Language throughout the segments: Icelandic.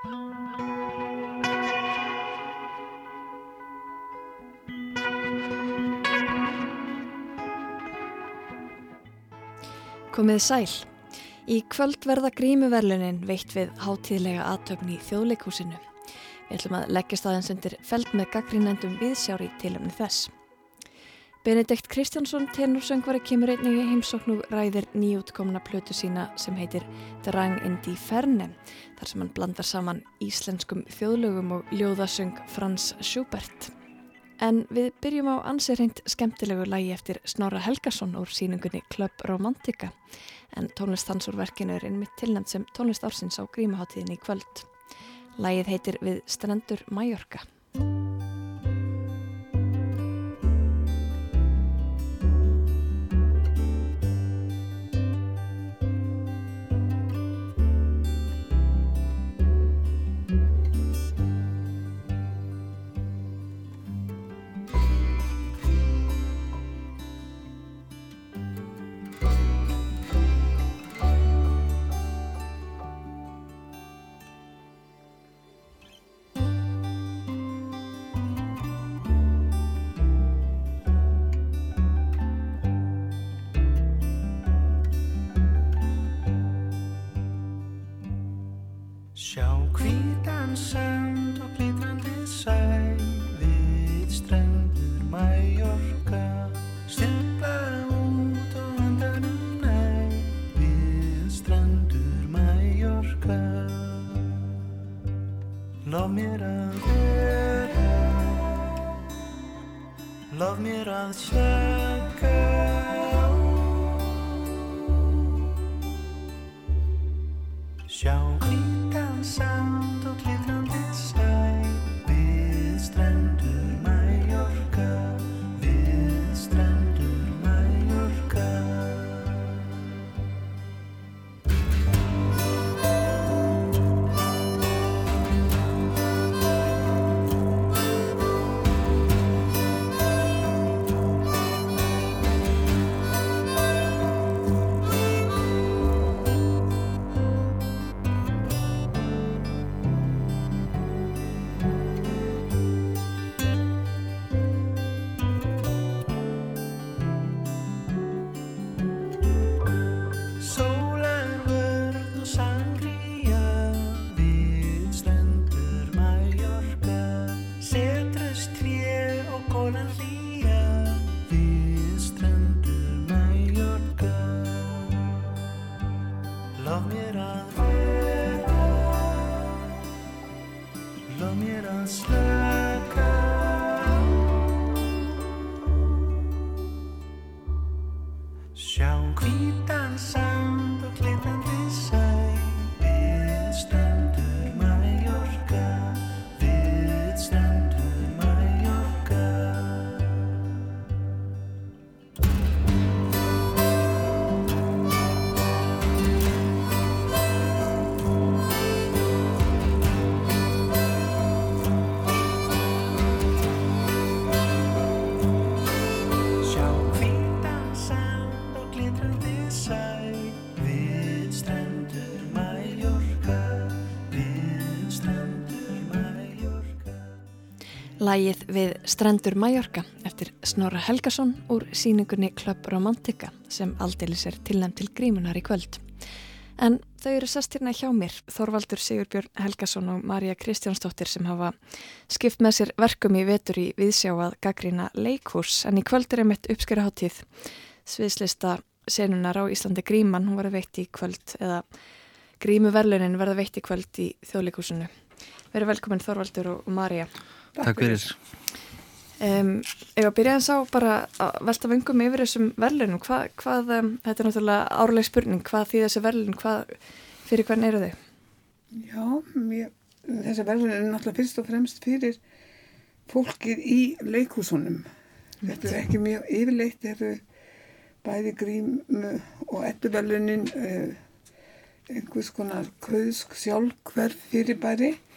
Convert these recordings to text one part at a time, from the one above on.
Komið sæl. Í kvöld verða grímuverlunin veitt við hátíðlega aðtöfni í þjóðleikúsinu. Við ætlum að leggja staðins undir feld með gaggrínendum viðsjári til um þess. Benedikt Kristjánsson, tenorsöngvari, kemur einnig í heimsóknu ræðir nýjútkomna plötu sína sem heitir Drang indi Ferne, þar sem hann blandar saman íslenskum þjóðlögum og ljóðasöng Frans Schubert. En við byrjum á ansirreint skemmtilegu lægi eftir Snorra Helgason úr síningunni Club Romantica, en tónlist hans úr verkinu er einmitt tilnæmt sem tónlist ársins á grímaháttíðinni í kvöld. Lægið heitir Við Strendur Mallorca. Lægið við Strendur Mallorca eftir Snorra Helgason úr síningunni Club Romantica sem aldeilis er tilnæmt til grímunar í kvöld. En þau eru sest hérna hjá mér, Þorvaldur Sigurbjörn Helgason og Marja Kristjánsdóttir sem hafa skipt með sér verkum í vetur í viðsjáað gaggrína leikús en í kvöld er einmitt uppskjöraháttíð sviðslista senunar á Íslandi Gríman, hún verði veitt í kvöld eða Grímuverlunin verði veitt í kvöld í þjóðleikúsinu. Verið velkominn Þorvaldur og Marja. Takk fyrir. Um, ég var að byrja að sá bara að velta vengum yfir þessum verðlunum. Hva, hvað, um, þetta er náttúrulega árleg spurning, hvað því þessi verðlun, hvað, fyrir hvern eru þau? Já, mér, þessi verðlun er náttúrulega fyrst og fremst fyrir fólkið í leikúsunum. Þetta er ekki mjög yfirleitt, þetta er bæði grím og ettuverlunin, uh, einhvers konar kauðsk sjálfhverf fyrirbæri Eh,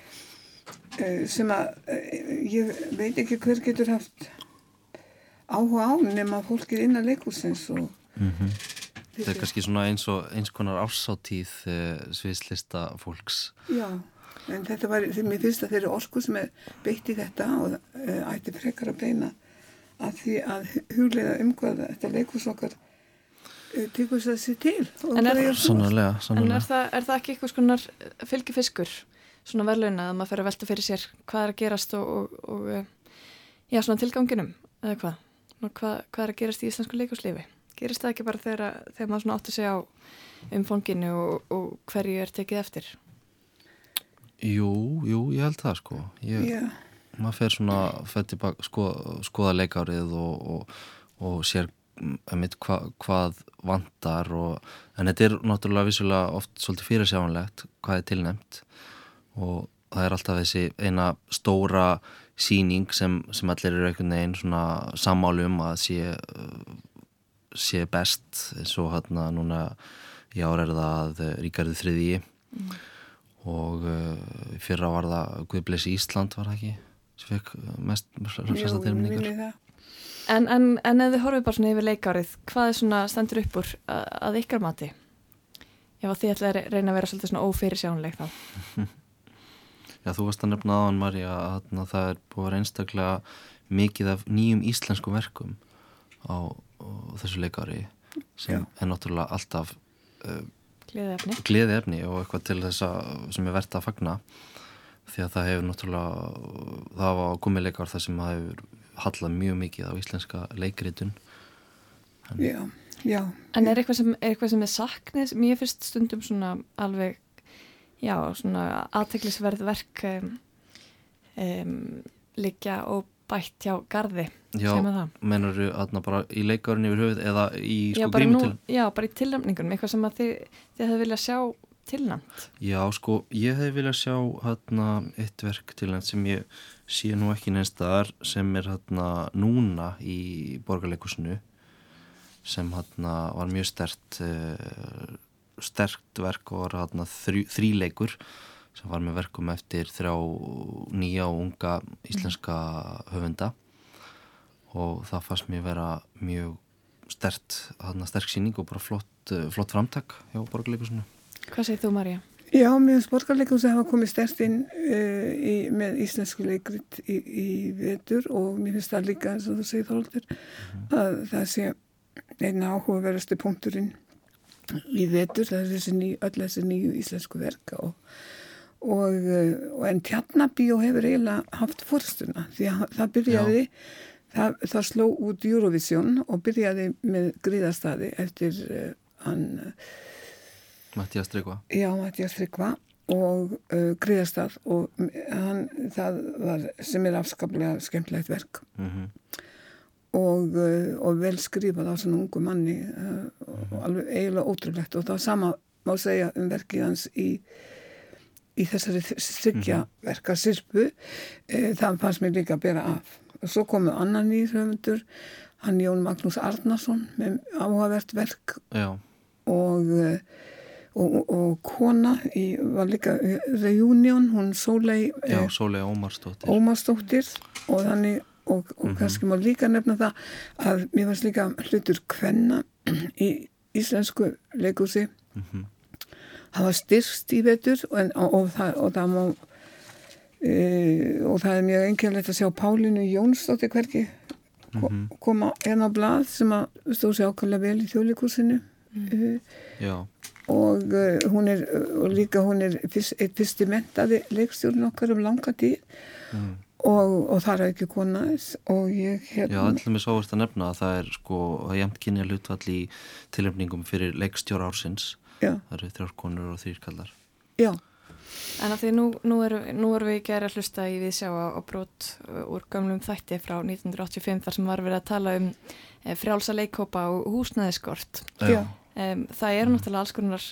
sem að eh, ég veit ekki hver getur haft áhuga á nema fólkið innan leikursins og mm -hmm. þetta er kannski svona eins og eins konar ásáttíð eh, sviðslista fólks já, en þetta var því mér finnst að þeirri orku sem er beitt í þetta og uh, ætti frekar að beina að því að huglega um hvað þetta leikus okkar uh, tekur þess að sé til En er, sannlega, en sannlega. er, það, er það ekki eitthvað skonar fylgifiskur svona verðlauna að maður fer að velta fyrir sér hvað er að gerast og, og, og eh, já, svona tilganginum eða hvað? Nú, hvað, hvað er að gerast í íslensku leikuslífi? Gerist það ekki bara þegar, þegar maður svona átti sig á umfanginu og, og hverju er tekið eftir? Jú, jú, ég held það sko ég, Já, maður fer svona fer tilbaka, sko, skoða leikárið og, og, og sér mitt hva, hvað vantar og, en þetta er náttúrulega vissulega oft svolítið fyrirsjáanlegt hvað er tilnæmt og það er alltaf þessi eina stóra síning sem, sem allir eru einhvern veginn svona sammálu um að sé, sé best eins og hérna núna í ár er það Ríkarður þriðji mm. og uh, fyrra var það Guðblessi Ísland var það ekki sem fekk mest flesta það En, en, en ef þið horfið bara svona yfir leikárið, hvað er svona stendur upp úr að, að ykkar mati? Ef að þið ætlaði að reyna að vera svolítið svona ófyrirsjánleik þá. Já, þú varst að nefna aðan Marja að það er búið að vera einstaklega mikið af nýjum íslenskum verkum á, á þessu leikári sem Já. er náttúrulega alltaf uh, efni. gleði efni og eitthvað til þess að sem er verðt að fagna því að það hefur náttúrulega það var komið leikár þar sem það hefur hallað mjög mikið á íslenska leikritun Já, já, En er eitthvað sem er, eitthvað sem er saknið? Mér finnst stundum svona alveg, já, svona aðteglisverð verk um, um, liggja og bætt hjá gardi, Já, menur þú aðna bara í leikárun yfir höfuð eða í sko bara grímu nú, til já, bara í tilnæmningunum, eitthvað sem þið, þið hefði viljað sjá tilnæmt. Já, sko, ég hef viljað sjá hérna eitt verk til hann sem ég sé nú ekki neins staðar sem er hérna núna í borgarleikusinu sem hérna var mjög stert uh, stert verk og var þrjú, þríleikur sem var með verkum eftir þrjá nýja og unga íslenska höfunda. Og það fannst mér vera mjög stert, hérna sterk síning og bara flott, uh, flott framtak hjá borgarleikusinu Hvað segir þú, Marja? Já, mér finnst borgarleikus að hafa komið stert inn uh, í, með íslensku leikrit í, í vetur og mér finnst það líka, eins og þú segir Þorvaldur, að það sé eina áhugaverðasti punkturinn í vetur, það er þessi ný, öll þessi nýju íslensku verka og, og, uh, og en tjarnabíó hefur eiginlega haft fórstuna því að það byrjaði, það, það sló út Eurovision og byrjaði með gríðastadi eftir uh, hann Mattias Tryggva. Já, Mattias Tryggva og uh, Gríðastað og hann, það var sem er afskaplega skemmtlegt verk. Mm og, uh, og vel skrifað á svona ungu manni og alveg eiginlega ótrúlegt. Og það sama má segja um verkið hans í, í þessari þryggja verka sirpu uh, það fannst mér líka að bera af. Og svo komu annan nýr höfundur hann Jón Magnús Arnarsson með áhugavert verk. Og, eh, og, og kona í, var líka reunion, hún Sólei já, eh, Sólei Ómarsdóttir. Ómarsdóttir. Og þannig og, og kannski má líka nefna það að mér varst líka hlutur kvenna í íslensku leikúsi Mhm. það var styrst í vetur og, og, og, það, og það má e, og það er mjög engjörlegt að sjá Pálinu Jónsdóttir hverki ko- koma hérna á blað sem að stóð sér ákvæmlega vel í þjóðleikúsinu mm. Já, og uh, hún er og líka hún er fyrst, eitt fyrsti mentaði leikstjórn okkar um langa tíð Mm. Og, og það er ekki konaðis og ég já, hérna. allir með sáast að nefna að það er sko að jæmt kynja hlutvall í tilöfningum fyrir leikstjóra ársins. Já, það eru þrjár konur og þrýr kallar já, En að því nú, nú erum nú erum við ekki að hlusta í við sjá á, brot uh, úr gömlum þætti frá 1985 þar sem var verið að tala um e, frjálsa leikkópa og húsnæðiskort. Já. Um, það eru náttúrulega alls konar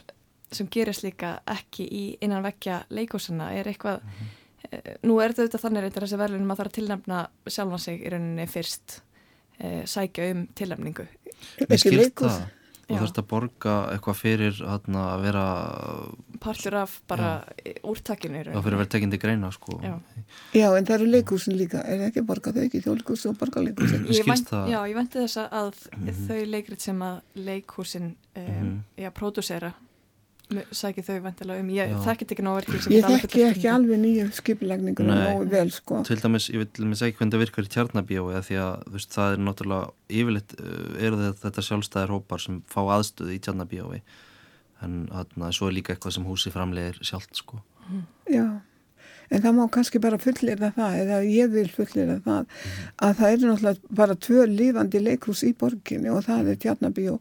sem gerist líka ekki í innan vekkja leikósana. Er eitthvað, e, nú er þetta auðvitað þannig reyndar þessi verðlunum að það er að tilnefna sjálfan sig í rauninni fyrst e, sækja um tilnefningu. Mér skilst það og þurft að borga eitthvað fyrir hana, að vera Partur af bara já. úrtakinu í rauninni. fyrir að vera tekindi greina sko Já. já, en það eru leikúsin líka er ekki borgað þau ekki þjóðleikús og borgarleikúsin Mér Ég skilst það- Já, ég vænti þess að þau leikrit sem að leikhúsin um, Mhm. já, pródúsera sækir þau vantilega um, ég þekkit ekki nóg verkið Ég þekki ekki alveg nýju skipulagningur Nei. nógu vel sko. til dæmis, ég vil með segja hvernig það virkar í tjarnabíói af því að veist, það er náttúrulega yfirleitt uh, eru þetta, sjálfstæðir hópar sem fá aðstöðu í tjarnabíói en þarna, svo er líka eitthvað sem húsi framlegir sjálft sko. Já, en það má kannski bara fullera það, eða ég vil fullera það, að það eru náttúrulega bara tvö lífandi leikhús í borginni og það er Tjarnabíó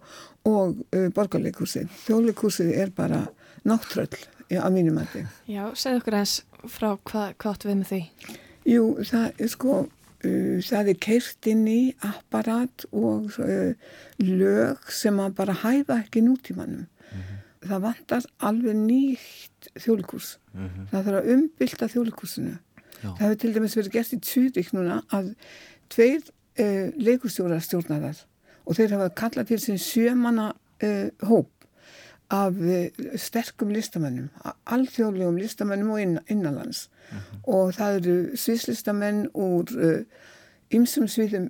og uh, borgarleikhúsið. Þjóðleikhúsið er bara náttúröll ja, að mínum að þig. Já, segð okkur eins frá hvað, hvað áttu við með því Jú, það er sko, uh, það er keirt inn í apparat og uh, lög sem að bara hæfa ekki nútímanum. Það vantar alveg nýtt þjóðleikhús. mm Það þarf að umbylta þjóðleikhúsinu. Já. Það hefur til dæmis verið gert í Tsúrik núna að tveir uh, leikustjórar stjórnaðar og þeir hafa kallað til sín sjömanna uh, hóp af uh, sterkum listamennum, alþjóðlegum listamennum og inn, innanlands og það eru sviðslistamenn úr ymsum sviðum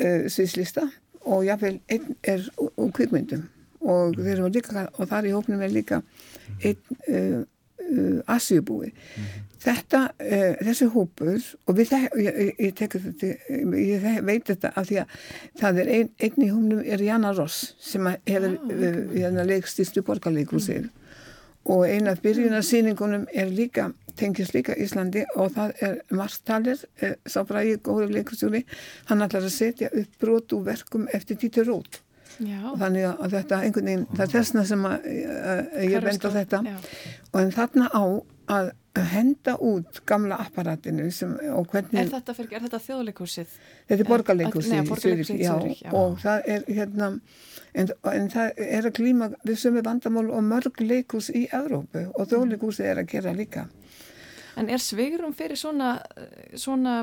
uh, sviðslista og jáfnveil einn er úr kvikmyndum og líka, og þar í hópnum er líka einn uh, uh, Asjubúi. Þetta, uh, þessi hópur, og við það, ég, ég, þetta, ég þek- veit þetta af því að það er ein, einn í hópnum er Jana Ross sem hefur uh, hérna leikstýrstu borgarleikusir og ein af byrjunarsýningunum er líka, tengist líka Íslandi og það er Marstalir, uh, sá bara ég góður leikustjóri, hann ætlar að setja upp brot úr verkum eftir Dítur Rót Já, þannig að þetta einhvern veginn, það er þessna sem að, að ég benda á þetta Já. og en þarna á að henda út gamla apparatinu sem, og hvernig, Er þetta, fyrir, er þetta þjóðleikúsið? þetta er já. og það er hérna en, en það er að klíma við sömu vandamál og mörg leikus í Evrópu og þjóðleikusið er að gera líka En er svigurum fyrir svona, eh, svona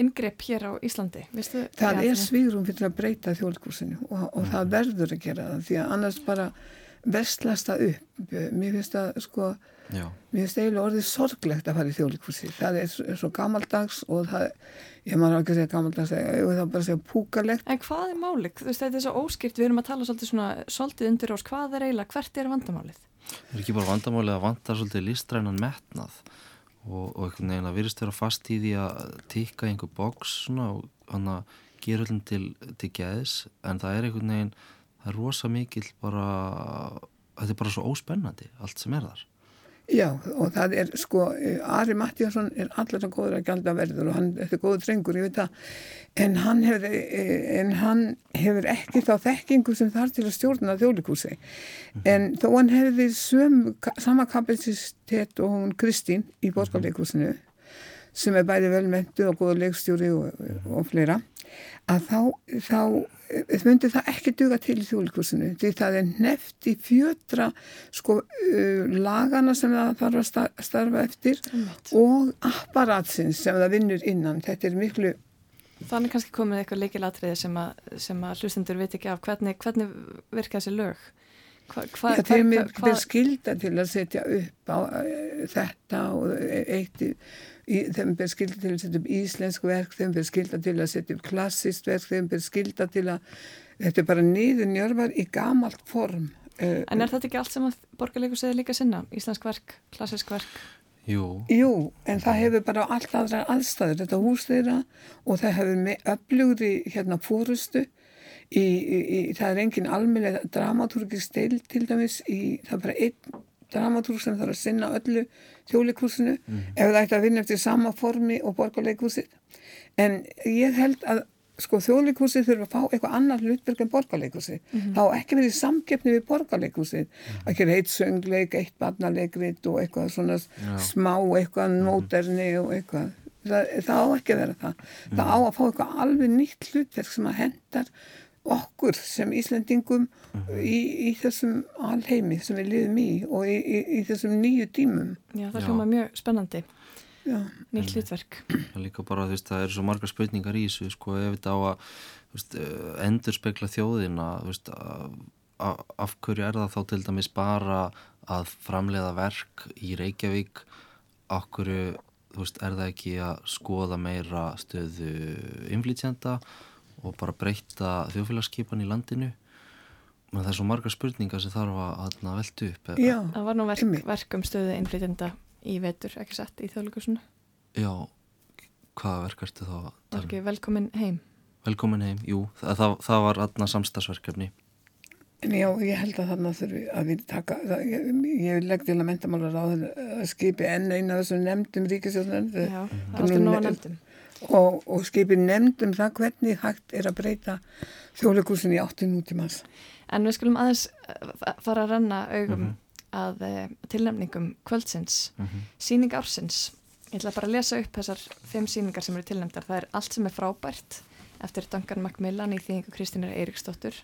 ingrepp hér á Íslandi? Vistu, það er svírum fyrir að breyta þjóðleikursinu og, og það verður að gera það því að annars bara vestlast það upp mér finnst það sko Já, Mér finnst eiginlega orðið sorglegt að fara í þjóðleikursi. Það er svo, svo gamaldags og það, ég maður ekki að segja gamaldags, ég vil það bara segja púkalegt. En hvað er málið? Þú veist, þetta er svo óskýrt, við erum að tala svolítið svona, svolítið undir ás, hvað er eiginlega, hvert er vandamálið? er ekki bara vandamálið að vanta svolítið listrænan metnað og, og að virðist vera fast í því að tikka einhver boks og hann að gera öllum til, til geðis en það er einhvern veginn, það er rosa mikill bara, þetta er bara svo óspennandi allt sem er þar. Já, og það er sko, eh, Ari Mattíasson er allir að góður að gælda verður og hann, er góður drengur, ég veit það, en hann hefur, eh, en hann hefur ekki þá þekkingu sem þarf til að stjórna þjóðleikúsi. En þó hann hefði söm, sama kapasitet og hún Kristín í borgarleikúsinu, sem er bæði velmentu og góður leikstjóri og, og fleira, að þá, þá myndi það ekki duga til í þjóðlikursinu því það er neft í fjötra sko uh, lagana sem það þarf að sta- starfa eftir Einmitt. og apparatsins sem það vinnur innan þetta er miklu, Þannig kannski komið eitthvað líkilatriði sem sem að hlustendur veit ekki af hvernig, hvernig virka þessi lög? Hva, hva, já, þeim er, hva- er skilda til að setja upp á uh, þetta og eitt í, í, þeim er skilda til að setja upp íslensk verk þeim er skilda til að setja upp klassist verk þeim er skilda til að þetta er bara niður njörvar í gamalt form uh, En er þetta ekki allt sem að borgarleikusið er líka sinna? Íslensk verk, klassisk verk? Jú, Jú, en það hefur bara allt aðra aðstæður, þetta hús þeirra og það hefur með öflugri hérna fórustu í, í, í, það er engin almennið dramatúrgis deil til dæmis í, það er bara einn dramatúr sem þarf að sinna öllu þjóðleikursinu ef það ætti að vinna eftir sama formi og borgarleikursið en ég held að sko þjóðleikursið þurfa að fá eitthvað annar hlutverk en borgarleikursið þá á ekki verið samkeppni við borgarleikursið að gera eitt söngleik, eitt barnaleikrit og eitthvað svona smá eitthvað móterni og eitthvað. Það, það á ekki að vera það. Það á að fá eitthvað alveg nýtt hlutverk sem að hendar okkur sem Íslendingum í, í þessum alheimi sem við lifum í og í, í, í þessum nýju tímum. Já, það hljóma mjög spennandi, Já, nýtt hlutverk. það er líka bara, þú veist, það eru svo margar spurningar í þessu, sko, ef þetta á að veist, endur spekla þjóðina þú veist, af hverju er það þá til dæmis bara að framleiða verk í Reykjavík? Af hverju, þú veist, er það ekki að skoða meira stöðu inflytjenda og bara breyta þjóðfélagsskipan í landinu það er svo marga spurningar sem þarf að, að velta upp eða- Já, Það var nú verk, verk um stöðu innflytjenda í vetur, ekki satt, í þjóðleikusinu. já, hvaða verk ertu þá tala um? velkomin heim. velkomin heim, jú, það, það, það var aðna samstagsverkefni en já, ég held að þarna þurfi að við taka, það, ég, ég legg til að mentamálar á að skipi enn eina þessum nefndum ríkisjóðan Já, það er Nú- alltaf nóga nefndum. Og, og skipi nefndum það hvernig hægt er að breyta þjóðleikúsin í átti nútímans. En við skulum aðeins eh, fara að renna augum að uh, tilnefningum kvöldsins, síning ársins. Ég ætla bara að lesa upp þessar fimm síningar sem eru tilnefndar. Það er allt sem er frábært eftir Duncan Macmillan í þýðingu Kristínar Eiríksdóttur.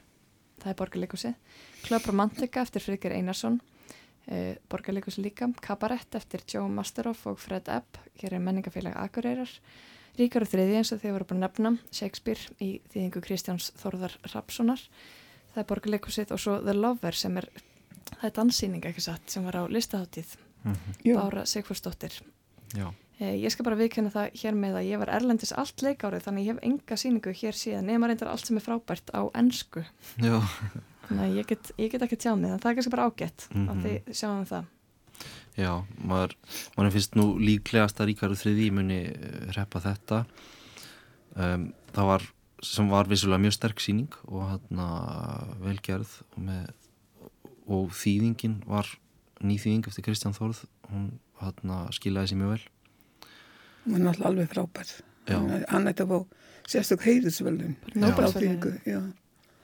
Það er borgarleikusið. Club Romantica eftir Frigir Einarsson. Uh, borgarleikusið líka. Kabarett eftir Joe Masteroff og Fred Epp. Hér er menningafélag Akureyrar. Ríkar og þriði eins og þau voru bara að nefna. Shakespeare í þýðingu Kristjáns Þórðar Rapssonar. Það er borgarleikusið og svo The Lover sem er, það er danssýning ekki satt sem var á listaháttíð. Já, Bára Sigfúrsdóttir. já, Eh, Ég skal bara viðkenna það hér með að ég var erlendis allt leikárið þannig ég hef enga síningu hér síðan nema reyndar allt sem er frábært á ennsku. já, Þannig að ég get, ég get ekki tjáð mig en það er kannski bara ágætt Mhm. að þið sjáum það. Já maður, maður finnst nú líklegast að Ríkaru þriði muni eh, hreppa þetta um, það var sem var vissulega mjög sterk síning og hérna velgerð og, með, og þýðingin var nýþýðing eftir Kristján Þórð hún hérna skilaði sér mjög vel hún er náttúrulega alveg frábær. Já. Hann- ætti að fá sérstök heiðisvöldun. Bara Nóbelsverðlaunin. Já,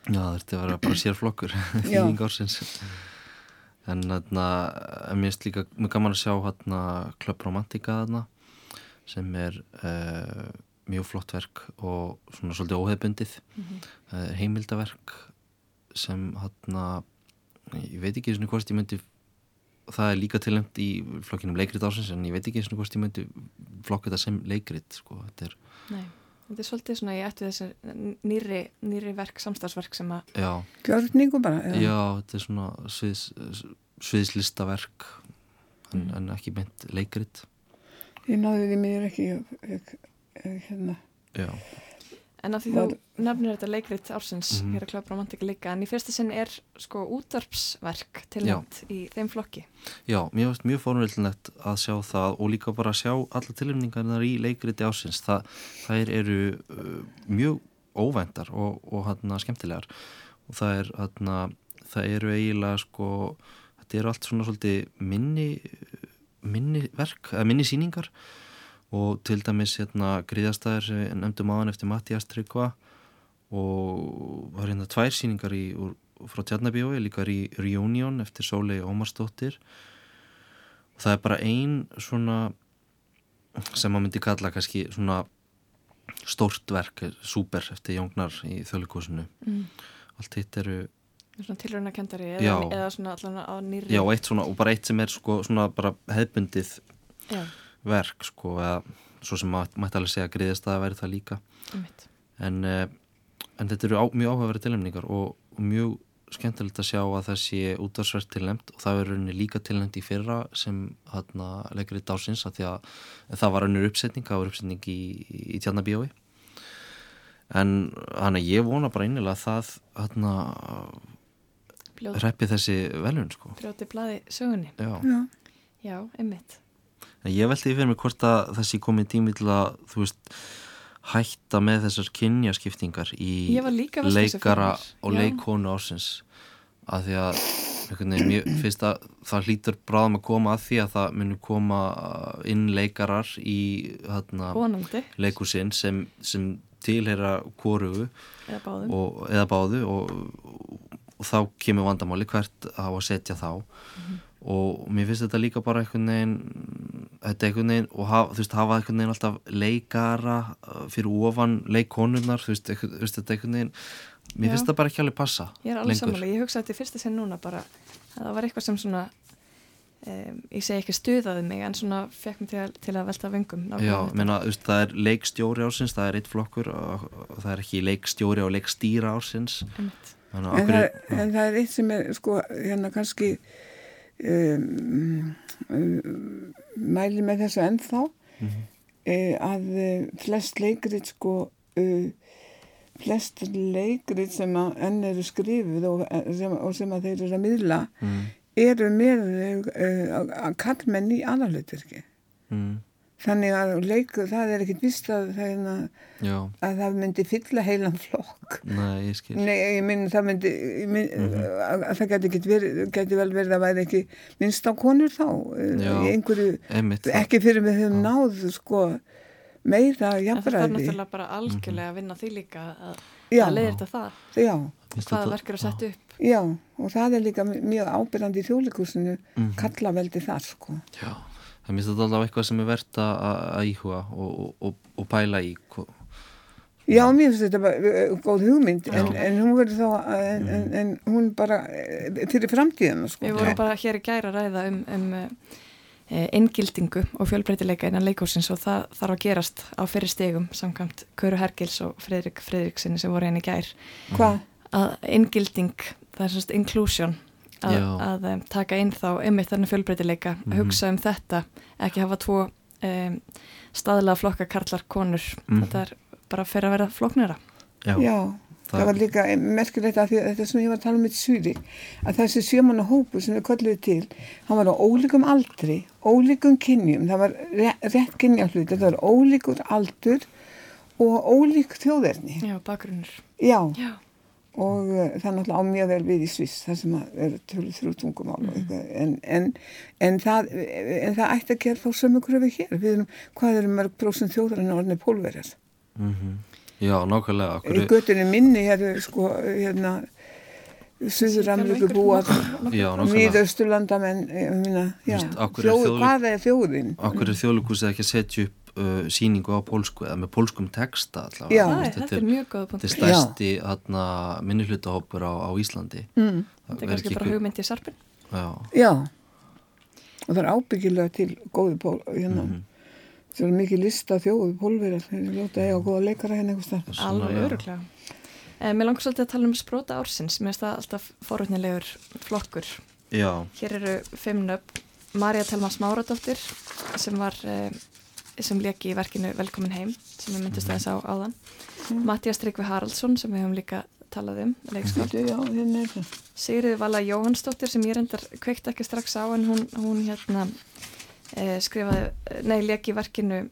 Já, að vera bara sérflokkur Já. en en mér finnst líka mjög gaman að sjá hérna Club Romantica þarna sem er uh, mjög flott verk og svona svolítið óheðbundið Mhm. uh, heimildaverk sem hérna ég veit ekki svona hvort ég myndi það er líka tilnæmt í flokkinum leikrit ársins en ég veit ekki svona hvort ég myndi flokka þetta sem leikrit sko, þetta er, Nei, þetta er svolítið svona ég ætti þessi nýri, nýri verk, samstagsverk sem að já. Gjörningu bara. Já, þetta er svona sviðs, sviðslistaverk en, en ekki beint leikrit. Ég náði því mér ekki, ég, ég, ég, hérna, Já, En af því þú nefnir þetta leikrit ársins, Mhm. hér er Club Romantica líka, en í fyrsta sinn er sko útvarpsverk tilnæmt í þeim flokki. Já mér finnst mjög fórnvöldinlegt að sjá það og líka bara að sjá alla tilhemningarnar í leikriti ásins Þa, þær eru uh, mjög óvæntar og, og hérna skemmtilegar og það er hérna, það eru eiginlega sko, þetta eru allt svona svolítið minni minni verk, eða minni síningar og til dæmis hérna gríðastæðir sem við nefndum aðan eftir Mattias Tryggva og var hérna tvær síningar í, úr, frá Tjarnabíói, líka í Reunion eftir Sólei Ómarsdóttir og það er bara ein svona sem maður myndi kalla kannski svona stórt verk, super eftir Jóngnar í þjóðleikúsinu Mm. allt hitt eru, Svona tilraunakendari Já. eða, eða svona allan á nýri. já eitt svona og bara eitt sem er sko svona bara hefbundið Já, verk sko eða svo sem maður mætti alveg segja að gríðast að það væri það líka en, uh, en þetta eru á, mjög áhugaverið tilnefningar og, og mjög skemmtilegt að sjá að það sé útvarsverð tilnefnd og það verður rauninni líka tilnefnd í fyrra sem hérna leikur í dásins að því að það var önnur uppsetning, það var uppsetning í, í tjarnabíói en hann ég vona bara innilega að það hérna Bljóð, reppi þessi velun sko brjóti blaði sögunni. Já. já, Já, einmitt. Ég veldi fyrir mig hvort að þessi komið tími til að, þú veist, hætta með þessar kynjaskiptingar í leikara og leikonu ásins að því að mér finnst að það hlýtur bráðum að koma að því að það muni koma inn leikarar í hérna, leikusinn sem, sem tilheyra kórugu eða eða báðu og, og þá kemur vandamáli hvert á að setja þá og mér finnst þetta líka bara einhvern veginn þetta einhvern veginn og hafa, þú veist, hafa einhvern veginn alltaf leikara uh, fyrir ofan leikkonurnar þú veist, einhvern, þú veist þetta einhvern veginn mér Já. finnst það bara ekki alveg passa Ég er alveg sammála, ég hugsa þetta í fyrsta sinn núna bara að það var eitthvað sem svona um, ég segi ekki stuðaði mig en svona fekk mig til að, til að velta vöngum Já, þetta. meina, þú veist, það er leikstjóri ársins það er eitt flokkur og og það er ekki leikstjóri og leikstýra ársins en, okkur, það, en það er eitt sem er sko hérna kannski um, um, mæli með þessu ennþá Mhm. eh, að eh, flest leikrið sko uh, flest leikrið sem að enn eru skrifuð og sem, og sem að þeir eru að miðla mm, eru með uh, kallmenn í aðalutverki. mm, Þannig að leikur, það er ekkit vist að, það, já, að það myndi fylla heilan flokk. nei, ég skil Nei, ég minn það myndi, ég minn, að, að það geti, verið, geti vel verið að væri ekki minnst á konur þá, eh, Já. í einhverju, einmitt, ekki fyrir við höfum náð, sko, meira En það jafnræði. náttúrulega bara algjörlega að vinna því líka að, Já. að leiðir þetta það, Já, hvaða þetta- verk eru sett upp. já, og það er líka mjög ábyrjandi í þjóðleikursinu, Mhm. kalla veldi þar, sko. Já, það minnst þetta alltaf eitthvað sem er verðt að að íhuga og, og, og, og pæla í Já, mér finnst þetta bara eh, góð hugmynd, en, Já. en hún verður þá, en, en, en hún bara eh, fyrir framtíðana, sko. Við vorum bara hér í gæra að ræða um, um inngildingu og fjölbreytileika innan leikúsins og það þarf að gerast á fyrir stegum samkvæmt Köru Hergils og Fredrik Fredriksinni sem voru henni í gær. Hvað? Að inngilding, það er svona inclusion, að, að um, taka inn þá einmitt þennan fjölbreytileika, Mhm. hugsa um þetta, ekki hafa tvo um, staðlega flokka karlar konur. Mhm. Þetta er bara fyrir að vera floknera. Já, Já, það, það- var líka merkilegt að því þetta sem ég var að tala um í Svíri, að þessi sjömanna hópu sem við kölluðu til, hann var á ólíkum aldri, ólíkum kynjum, það var rétt, rétt kynja hlut, þetta var ólíkur aldur og ólík þjóðerni. Já, bakgrunnur. Já, Já. Og uh, það er náttúrulega á mjög vel við í Sviss, það sem að er tölu þrjú tungumál og eitthvað, en, en, en, það, en það ætti að gera þá sömu kröfu hér, við erum, hvað eru mörg prósent þjóðarinn orðinni pólverjar? mhm. já, nákvæmlega Í akkur, göttunni minni eru sko hérna Suður Ameríku búar Míðausturlandamenn þjóðlík- hvað er þjóðin? Akkur er þjóðlíkusið ekki að setja upp uh, síningu á pólsku eða með pólskum texta allavega Já. Það er, þetta þetta er er, mjög góð þetta punkt. er stærsti hérna, minnihlutahópur á, á Íslandi Mm. Þetta er kannski bara hugmynd í sarpin. Já, Já og það er ábyggilega til góði pól hérna, Mhm. það er mikið lista þjóðu pólverjar, þeir eru ljóta eiga góða leikara hérna þar. Alveg öruglega. Eh, mér langar svolítið að tala um spróta ársins. Mér finnst það alltaf forutnilegur flokkur. já, Hér eru fimm nöfn. Marja Telma Smáradóttir sem var eh, sem leki í verkinu Velkomin heim sem ég myndist aðeins á áðan. Mm. Mattias Tryggvi Haraldsson sem við höfum líka talað um. Sigriði Vala Jóhannsdóttir sem ég reyndar kveikt ekki strax á en hún, hún hérna e, skrifaði, nei, leki í verkinu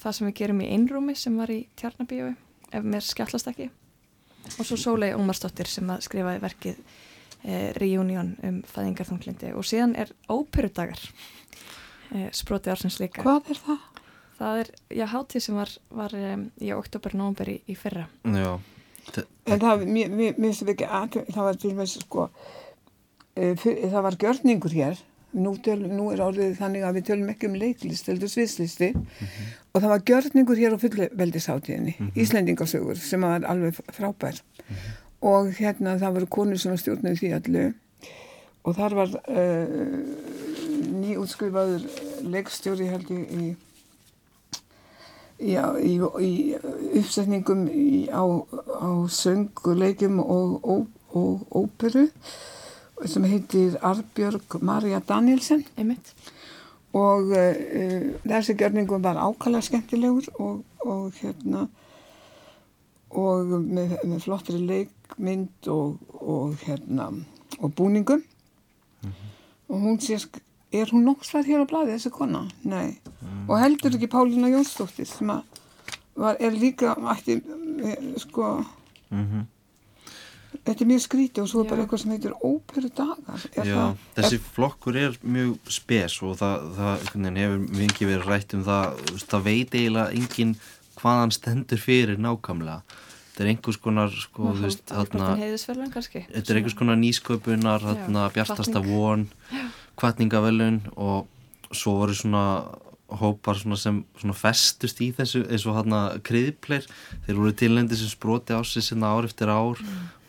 það sem við gerum í einrúmi sem var í Tjarnabíu, ef mér skjallast ekki og svo Sólei Ómarsdóttir sem að skrifaði verkið e, Reunion um fæðingarþunglindi og síðan er óperudagar e, sproti ársins líka Hvað er það? Það er, já, hátíð sem var, var um, í oktober-nómber í, í fyrra. Já. En það, mér, mér, finnst ekki að, það var til með sko, e, fyr, það var gjörningur hér, nú, töl, nú er orðið þannig að við tölum ekki um leiklist, heldur sviðslisti, og það var gjörningur hér á fullveldisháttíðinni, mm -hmm. Íslendingasögur, sem var alveg frábær. Og hérna það voru konur sem var stjórnum því allu, og þar var uh, nýútskrifaður leikstjóri held ég í Já, í, í uppsetningum í, á, á sönguleikjum og, og, og óperu sem heitir Arbjörg Marja Danielsen. Einmitt, og uh, þessi gjörningum var ákala skemmtilegur og, og hérna og með, með flottri leikmynd og, og hérna og búningum. Og hún sé sk- er hún nokkstað hér á blaði þessi kona? Nei. Og heldur ekki Pálína Jónsdóttir sem að var, er líka ætti, eh, sko mm þetta er mjög skríti og svo er bara Já. eitthvað sem heitir óperu dagar. Er Já, það, þessi flokkur er mjög spes og það, það hefur mikið verið rætt um það það veit eiginlega enginn hvað hann stendur fyrir nákvæmlega. Þetta er einhvers konar sko, þú veist, þarna, hálfpartin heiðisverðan kannski? Þetta er einhvers konar nýsköpunar þarna, Já, bjartasta von kvartningavölun og svo voru svona hópar svona sem svona festust í þessu eins og hérna kriðpleir þeir voru tilnendi sem sproti á sig sinna ár eftir ár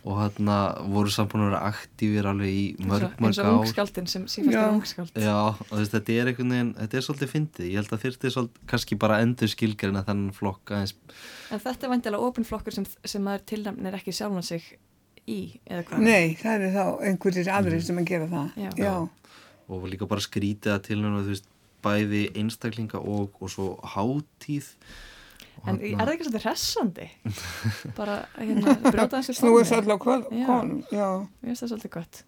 og hérna voru búin að vera aktífir alveg í mörg, eins mörg og ár ungskáldin sem sífælt Já. er ungskáld Já, og þú veist, þetta er einhvern veginn, þetta er svolítið fyndið, ég held að þyrfti svolítið, kannski bara endur skilgarinn að þennan flokk aðeins, En þetta er vantilega opinflokkur sem, sem maður tilnæmnir ekki sjálfan sig í, eða hvað? nei, það eru þá einhverjir aðrir sem að gera það Já. já. Og líka bara skrítið að til hennu, þú veist, bæði einstaklinga og, og svo hátíð, En er það ekki svolítið hressandi? Bara hérna, brjóta þessi Snúið sér alltaf hvað, konum. Mér finnst það svolítið gott.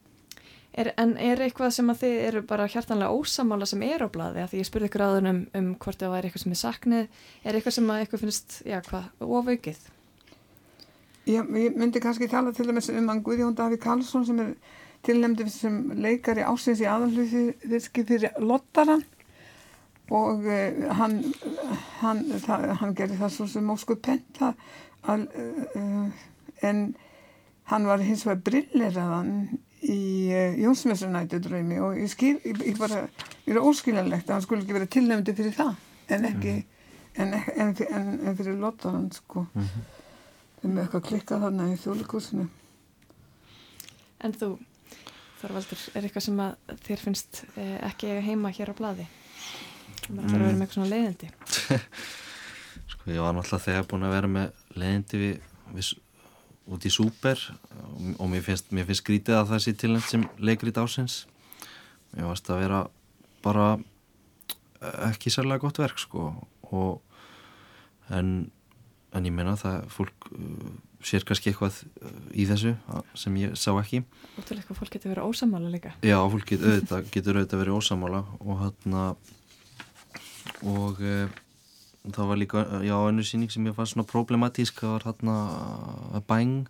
Er, en er eitthvað sem að þið eru bara hjartanlega ósamála sem er á blaði? Af Því ég spurði ykkur áður um, um hvort það væri eitthvað sem er saknið. Er eitthvað sem að eitthvað finnst, já hvað, ofaukið? Já, ég myndi kannski tala til dæmis um hann Guðjón Daví Karlsson sem er tilnæmdi sem leikari ásins í aðalhutverki fyrir Lottaran og uh, hann, hann, það, hann gerir það svo sem óskuð penta að, uh, en hann var hins vegar brilleraðan í uh, Jónsmessunættu draumi og ég skil, ég, ég bara, ég er óskiljanlegt að hann skulle ekki vera tilnæmdi fyrir það en ekki, en, en, en, en fyrir Lottaran sko. Þeim er eitthvað klikkað þarna í þjóðlikursinu En þú, Þorvaldur, er eitthvað sem að þér finnst eh, ekki eiga heima hér á blaði? Það er að vera með eitthvað svona leiðindi. Sko ég var náttúrulega þegar búin að vera með leiðindi við, við, út í Súper og, mér finnst, mér finnst skrítið að það sé tilnæmt sem leikrið ásins. Mér varst að vera bara ekki sérlega gott verk sko og en, en ég meina það fólk uh, sér kannski eitthvað uh, í þessu uh, sem ég sá ekki. Ótrúlega eitthvað fólk getur verið ósamála líka. Já, fólk get, auðvitað, getur auðvitað verið ósamála og hérna og e, það var líka, já, önnur síning sem ég fannst svona problematísk, það var hérna Bang,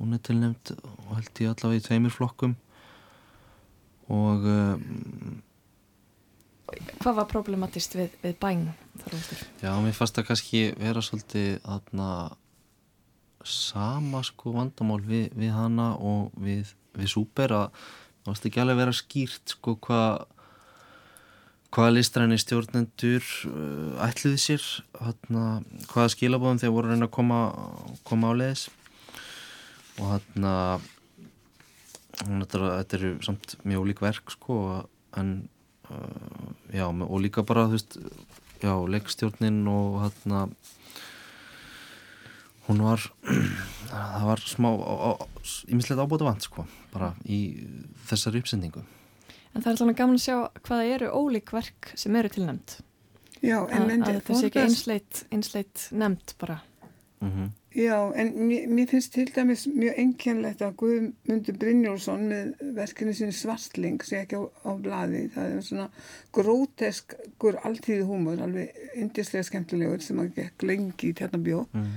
hún er tilnæmt og held ég allavega í tveimur flokkum og e, Hvað var problematist við, við bæn, Þorvaldur? já, mér fannst það kannski vera svolítið hérna sama sko vandamál við, við hana og við, við Súper að það varst ekki alveg vera skýrt sko hvað hvaða listræni stjórnendur uh, ætluði sér hana, hvaða skilabóðum þeir voru að reyna að koma, koma á leiðis og hann þetta eru samt mjög ólík verk sko en uh, já og líka bara þú veist já leikstjórnin og hann hún var það var smá ímislegt ábúta vant sko bara í þessari uppsendingu En það er alveg gaman að sjá hvaða eru ólík verk sem eru tilnæmt. Já, en Að, myndi að það sé ekki einsleitt, einsleitt nefnt bara. mm -hmm. Já, en mér, mér finnst til dæmis mjög einkennlegt að Guðmundur Brynjólfsson með verkinu sín Svartling sé ekki á, á blaði. Það er svona gróteskur alltíði húmor, alveg indislega skemmtilegur sem að gekk lengi í tjarnabjó. mm.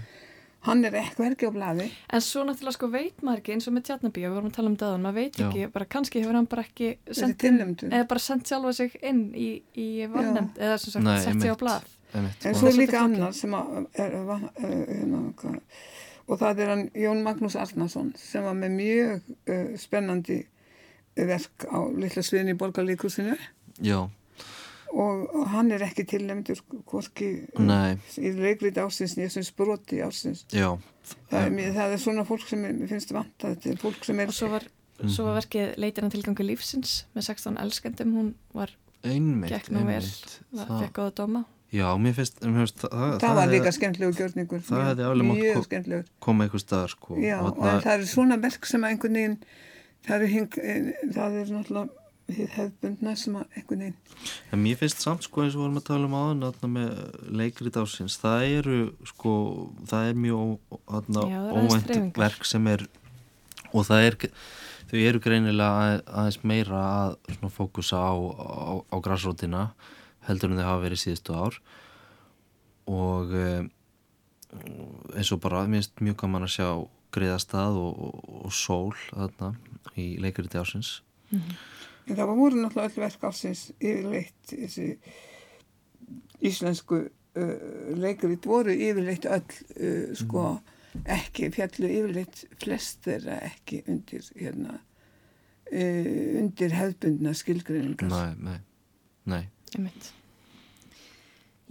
Hann er ekki verki á blaði. En svo náttúrulega sko veit maður ekki eins og með tjarnabíu, við vorum að tala um döðan, maður veit ekki, bara kannski hefur hann bara ekki sendt eða bara sendt sjálfa sig inn í, í valnefnd, eða sem sagt sett sig á. Einmitt, En svo er líka annar sem að, er, er, er, hérna, hvað- og það er hann Jón Magnús Arnason sem var með mjög uh, spennandi verk á litla sviðin í borgarleikusinu já, og, og hann er ekki tilnæmdur hvorki Nei. í leikrit ásins nýja sem sproti ásins. já. Það er, mér- það er svona fólk sem er, mér finnst vant að þetta er fólk sem er Og svo var, svo var verkið leitina tilgangu lífsins með 16 elskendum, hún var, nú vel, það, fekk góða dóma. já, mér finnst, mér finnst það, það, það var líka skemmtilegu gjörningur. það hefði alveg mátt mjög ko- skemmtilegur. koma einhver staðar sko. Já, og það eru svona verk sem að einhvern veginn það eru hing, eh, það er náttúrulega hið hefðbundna sem að einhvern veginn En mér finnst samt sko eins og vorum að tala um aðan með leikrit ásins það eru sko það er mjög óvænt verk sem er og það er þau eru greinilega að, aðeins meira að svona fókusa á, á, á græsrótina heldur en þau hafa verið síðustu ár. Og eh, eins og bara mér finnst mjög gaman að sjá greiðastað og, og, og sól þarna í leikriti ásins en það voru náttúrulega öll verk ásins yfirleitt þessi íslensku uh, leikrit voru yfirleitt öll uh, sko ekki fjallu yfirleitt flest þeirra ekki undir hérna uh, undir hefðbundna skilgreiningar Nei, nei, nei.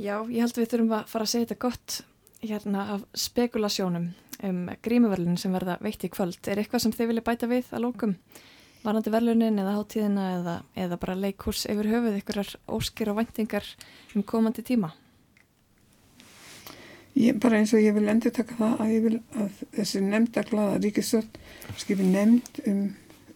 Já, ég held við þurfum að fara að segja þetta gott hérna af spekulasjónum um grímuverlun sem verða veitt í kvöld. Er eitthvað sem þið vilja bæta við að lókum? Varandi verlunin eða hátíðina eða, eða bara leikurs yfir höfuð ykkurar óskir og væntingar um komandi tíma? Ég, bara eins og ég vil endur taka það að ég vil að þessi nefndaglaða ríkisvöld skipi nefnd um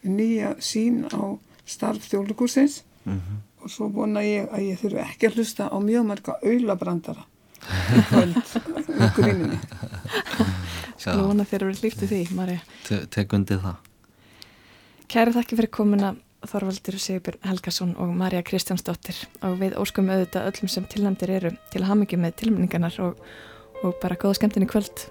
nýja sín á starf þjóðlugusins mm og svo vona ég að ég þurfi ekki að hlusta á mjög marga aulabrandara í kvöld í gríminni Sklóna þeir eru líftu því, Marja Te Tek undir það Kæri þakki fyrir komuna Þorvaldur Sigbjörn Helgason og Marja Kristjánsdóttir. Og við óskum auðvitað öllum sem tilnæmdir eru til mikið með tilmynningarnar og, og bara góða skemmtinni kvöld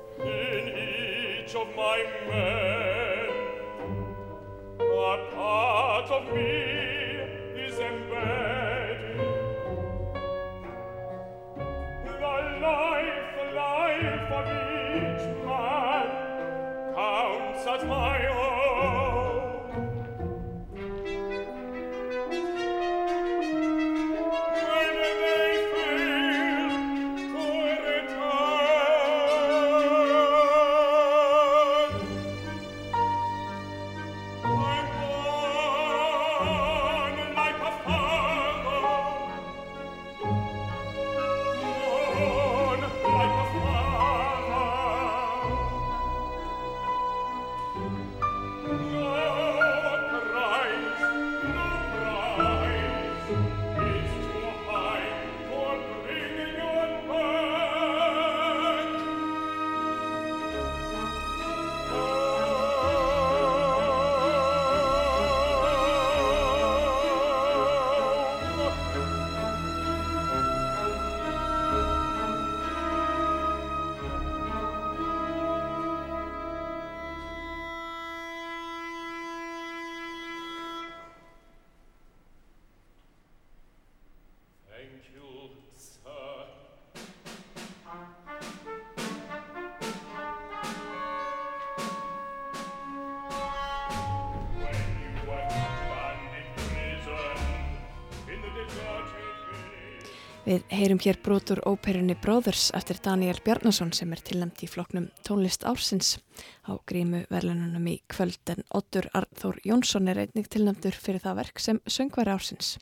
Við heyrum hér brotur óperunni Brothers eftir Daniel Bjarnason sem er tilnæmt í floknum tónlist ársins á grímu verðlununum í kvöld en Ottur Arþór Jónsson er einnig tilnæmtur fyrir það verk sem söngværi ársins.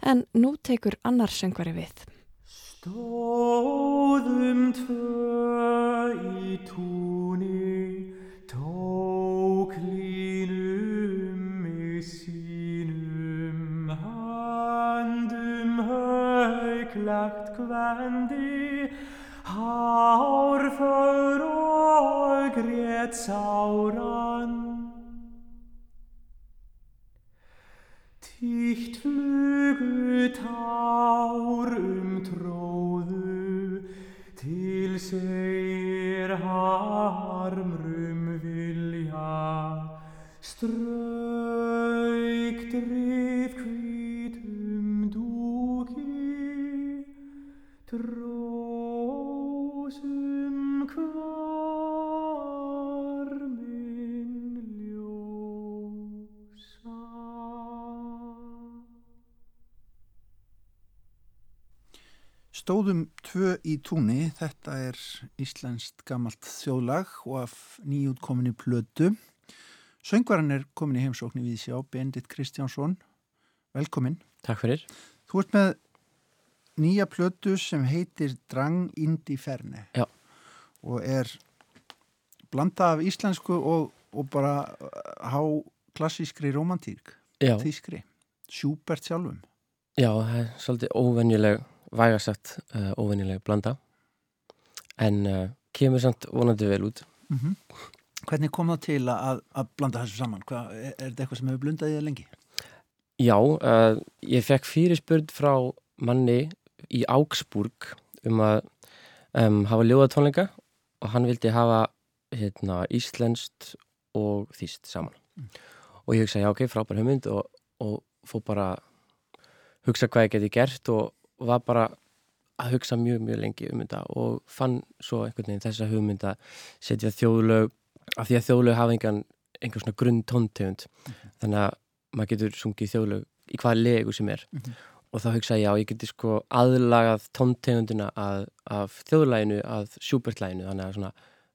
En nú tekur annar söngværi við. Stóðum tvö í túni, tók hauglagt kvendi, hárför og grét sáran. Tíkt flugu tár um tróðu til segir harmrum vilja strauk drif Stóðum tvö í túni, þetta er íslenskt gamalt þjóðlag og af nýjútkominni plötu. Söngvaran er komin í heimsóknu við sjá, Bendit Kristjánsson, velkomin. Takk fyrir. Þú ert með nýja plötu sem heitir Drang Indi Ferne Já. og er blanda af íslensku og, og bara uh, há klassískri romantík, Já, þýskri, Schubert sjálfum. já, það er svolítið óvenjuleg, vægasagt uh, óvenjuleg blanda en uh, kemur samt vonandi vel út. Mm Hvernig kom það til að, að blanda þessu saman? Hva, er, er þetta eitthvað sem hefur blundað í það lengi? Já, uh, ég fekk fyrirspurð frá manni í Augsburg um að um, hafa ljóðatónleika og hann vildi hafa hérna, íslenskt og þýst saman. Og ég hugsa, já ok, frábær hugmynd og, og fór bara hugsa hvað ég geti gert og var bara að hugsa mjög, mjög lengi um þetta og fann svo einhvern veginn þessa hugmynd að setja þjóðlög af því að þjóðlög hafa engan einhver svona grunn tóntegund þannig að maður getur sungið þjóðlög í hvaða legu sem er Mhm. og þá hugsa ég já, ég geti sko aðlagað tóntegundina að, af þjóðlæginu að sjúbertlæginu þannig að svona,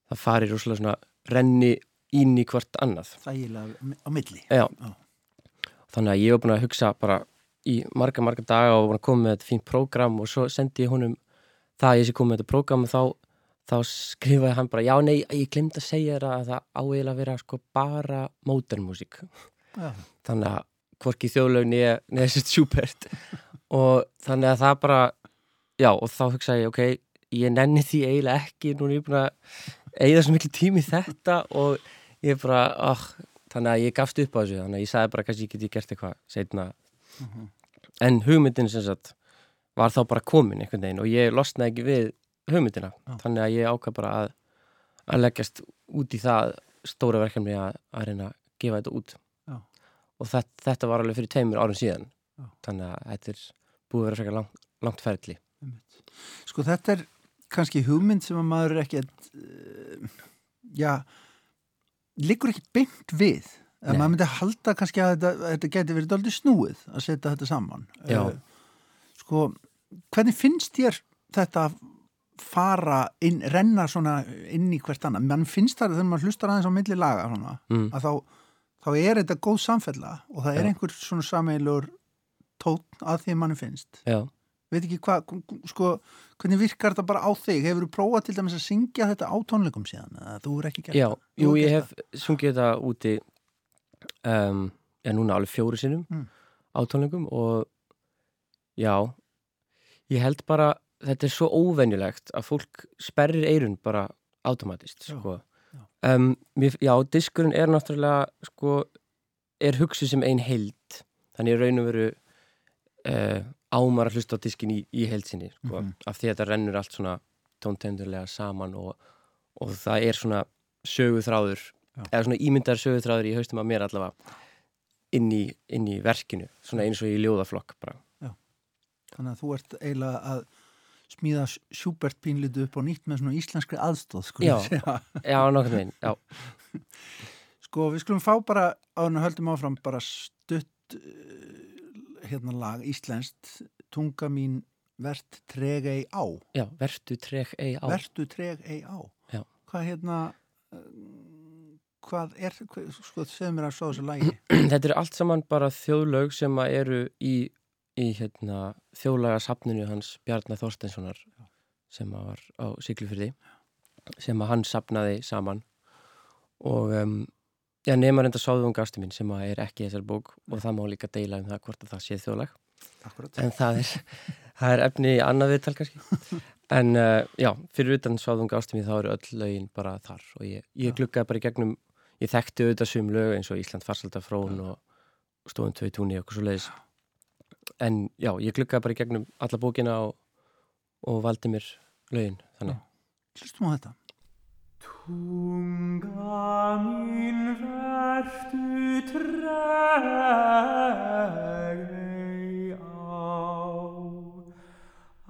það fari rosalega svona renni ín í hvort annað Þægilega á milli. já. Já. þannig að ég var búin að hugsa bara í marga, marga daga og koma með þetta fínt prógram og svo sendi ég honum það að ég sé komið með þetta prógram og þá, þá skrifaði hann bara, já nei, ég glemt að segja þér að það áeiginlega að vera sko bara móternmusík Já. þannig að hvorki þjóðlaug neða þessi sjúpert og þannig að það bara já og þá hugsaði ég ok, ég nenni því eiginlega ekki núna er ég búin að eigða svo miklu tími þetta og ég er bara oh, þannig að ég gafst upp á þessu þannig að ég sagði bara kannski ég gert eitthvað setna en hugmyndin sem sagt var þá bara komin einhvern veginn og ég losnaði ekki við hugmyndina Já. þannig að ég ákvað bara að, að leggjast út í það stóra verkefni að, að reyna að gefa þetta út Já. og þetta, þetta var alveg fyrir tveimur árum síðan Já. þannig að þetta er búið að vera frekar langt, langt ferli Sko þetta er kannski hugmynd sem að maður er ekki uh, já liggur ekki beint við Nei. maður myndi halda kannski að þetta, þetta geti verið dálítið snúið að setja þetta saman Já. Eh, sko, hvernig finnst þér þetta að fara inn, renna svona inn í hvert annað, mann finnst það þegar maður hlustar aðeins á milli laga svona, mm. að þá, þá er þetta góð samfella og það er Já. einhver svona sameilur tótt að því mann finnst Já, veit ekki hvað, sko, hvernig virkar þetta bara á þig? Hefur þú prófað til dæmis að syngja þetta á tónleikum síðan? Þú er ekki gert já jú ég hef sungið þetta úti um, já núna alveg fjóru sinnum Mm. á tónleikum og já ég held bara þetta er svo óvenjulegt að fólk sperrir eirun bara automatist Já, sko. já. Um, mér, já, diskurinn er náttúrulega sko, er hugsið sem ein heild þannig raun og veru uh, ámar að hlusta á diskin í, í heildsinni sko, Mhm. af því að þetta rennur allt svona tóntendurlega saman og, og það er svona söguþráður Já. Eða svona ímyndar söguþráður í haustum að mér allavega inn í, inn í verkinu svona eins og í ljóðaflokk bara. Þannig að þú ert eiginlega að smíða Schubert pínlitu upp á nýtt með svona íslenskri aðstóð sko, Já. já, nokkurn veginn, já, sko við skulum fá bara á hennu höldum áfram bara stutt uh, hérna lag, íslenskt. Tunga mín vert treg ei á. Já, vertu trek ei á. Vertu treg ei á. Já. hvað hérna hvað er, sko segðu mér að svo þessu lagi? Þetta er allt saman bara þjóðlög sem að eru í, í hérna, þjóðlaga safninu hans Bjarnar Þorsteinssonar sem að var á Siglufyrði sem að hann safnaði saman. Og um, já, nema reynda sáðum gasti minn sem að er ekki þessar bók og það má líka deila um það hvort að það sé þjóðlag. Akkurat. en það er, það er efni í annað viðtal kannski. En uh, já, fyrir utan sáðum gasti minn þá eru öll lögin bara þar og ég, ég gluggaði bara í gegnum ég þekkti auðvitað sum lög eins og Ísland farsalda frón og stofun tvei túni og okkur svo leiðis en já, ég gluggaði bara í gegnum alla bókina og, og valdi mér lögin þannig. Hlustum á þetta. Tunga mín vertu treg ei á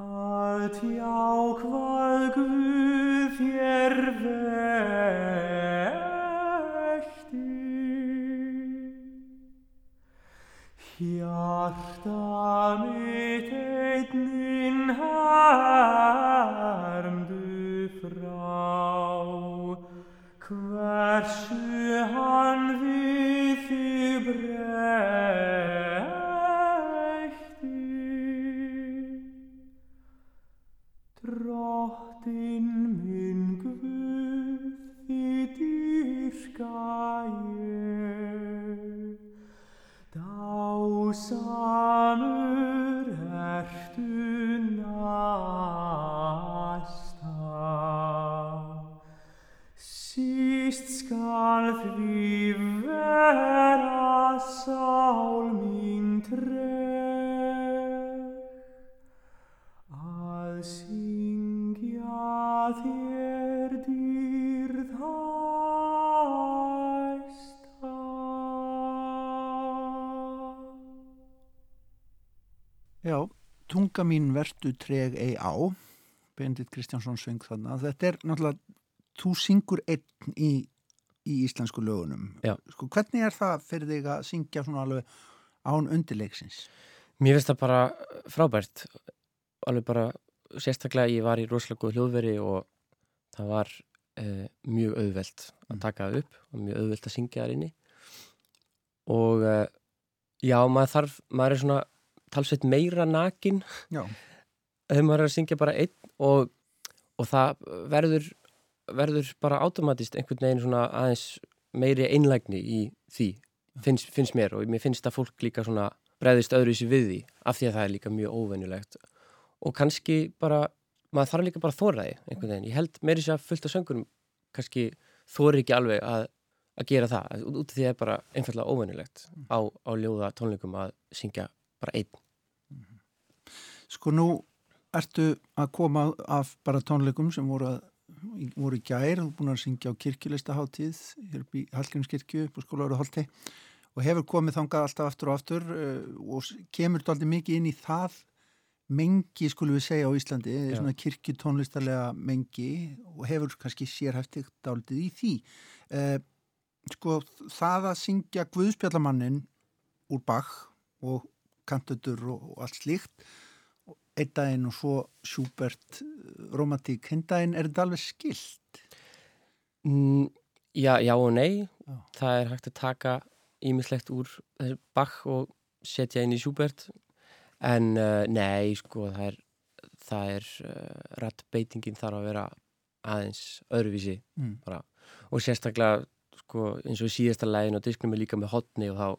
að tjá hvað Guð þér vekti Hjarta mitt einnin hermdu frá. Hversu hann við þig breytti so tunga mín vertu treg ei á. Bendit Kristjánsson söng þarna. Þetta er náttúrulega, þú syngur einn í, í íslensku lögunum. Sko, hvernig er það fyrir þig að syngja svona alveg án undirleiksins? Mér finnst það bara frábært. Alveg bara sérstaklega ég var í rosalega góð hljóðveri og það var uh, mjög auðvelt að Mm. taka það upp og mjög auðvelt að syngja þar inni. Og uh, já, maður þarf maður er svona talsveit meira nakin. Þegar maður er að syngja bara einn og, og það verður verður bara automatist einhvern veginn svona aðeins meiri einlægni í því, finnst, finnst mér. Og mér finnst að fólk líka svona bregðist öðru í sig við því, af því að það er líka mjög óvenjulegt. Og kannski bara maður þarf líka bara að þóra því einhvern veginn, ég held meiri sér að fullt af söngurum kannski þóri ekki alveg að, að gera það, út út af því að það er bara einfallega óvennilegt á, á ljóða tónleikum að syngja bara einn Sko nú ertu að koma af bara tónleikum sem voru, að, voru gær, er búin að syngja á kirkjuleistaháttíð, hér upp í Hallgrímskirkju, upp á skólauru Holti og hefur komið þangað alltaf aftur og aftur uh, og kemur þú aldrei mikið inn í það mengi, skulum við segja á Íslandi, Já. svona kirkjutónlistarlega mengi og hefur kannski sérhæftigt dálítið í því. Uh, sko það að syngja Guðspjallamannin úr Bach og kantötur og, og allt slíkt einn daginn og svo Schubert eh, romantík, hinn daginn er þetta alveg skilt mm, já, já og nei Já. það er hægt að taka ímislegt úr þessi Bach og setja inn í Schubert en uh, nei, sko, það er það er uh, rattbeitingin þarf að vera aðeins öðruvísi mm. bara. og sérstaklega sko, eins og í síðasta lægin og disknum er líka með hotni og þá,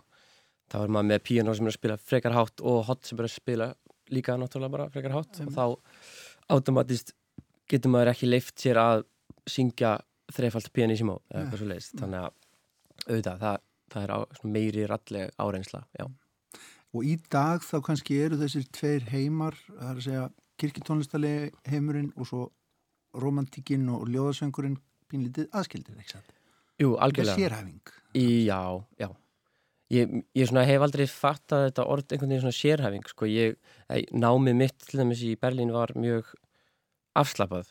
þá er maður með piano sem er að spila frekar hátt og hot sem er að spila líka náttúrulega bara frekar hátt. Og þá automatist getur maður ekki leift sér að syngja þreifalt pianissimo eða eitthvað svo leiðist þannig að auðvitað, það, það er á, meiri ralleg áreynsla já. og í dag þá kannski eru þessir tveir heimar, það er að segja kirkjutónlistarlega heimurinn og svo romantíkin og ljóðasöngurinn pínlítið aðskildir, ekki sant? Jú, Það er algjörlega sérhæfing. Í, já, já. Ég, ég hef aldrei fattað þetta orð einhvern veginn svona sérhæfing. Sko. Ég, námið mitt til dæmis í Berlín var mjög afslapað.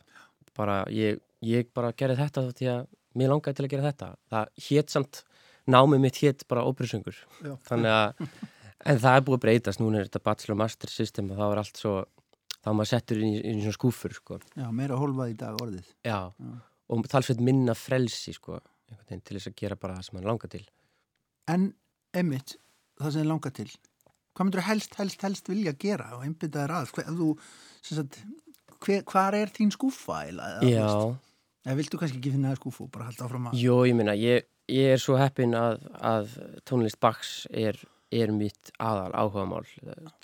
Bara, ég, ég bara gerði þetta því að mér langaði til að gera þetta. Það hétt samt, námið mitt hétt bara óperusöngur. Já. Þannig að, en það er búið að breytast. Núna er þetta bachelor master system og þá er allt svo, þá maður settur inn í, inn í svona skúfur, sko. Já, meira hólfað í dag orðið Já, Já. og talsveit minna frelsi, sko, til þess að gera bara það sem hann langar til. En Emmitt, það sem þið langar til hvað myndur helst, helst, helst vilja gera og einbytta þér að þú, hvar er þín skúfa eða, Já, eða viltu kannski ekki finna það skúfu og bara halda áfram að Jó, ég minna, ég, ég er svo heppin að, að tónlist Bachs er, er mitt aðal áhugamál.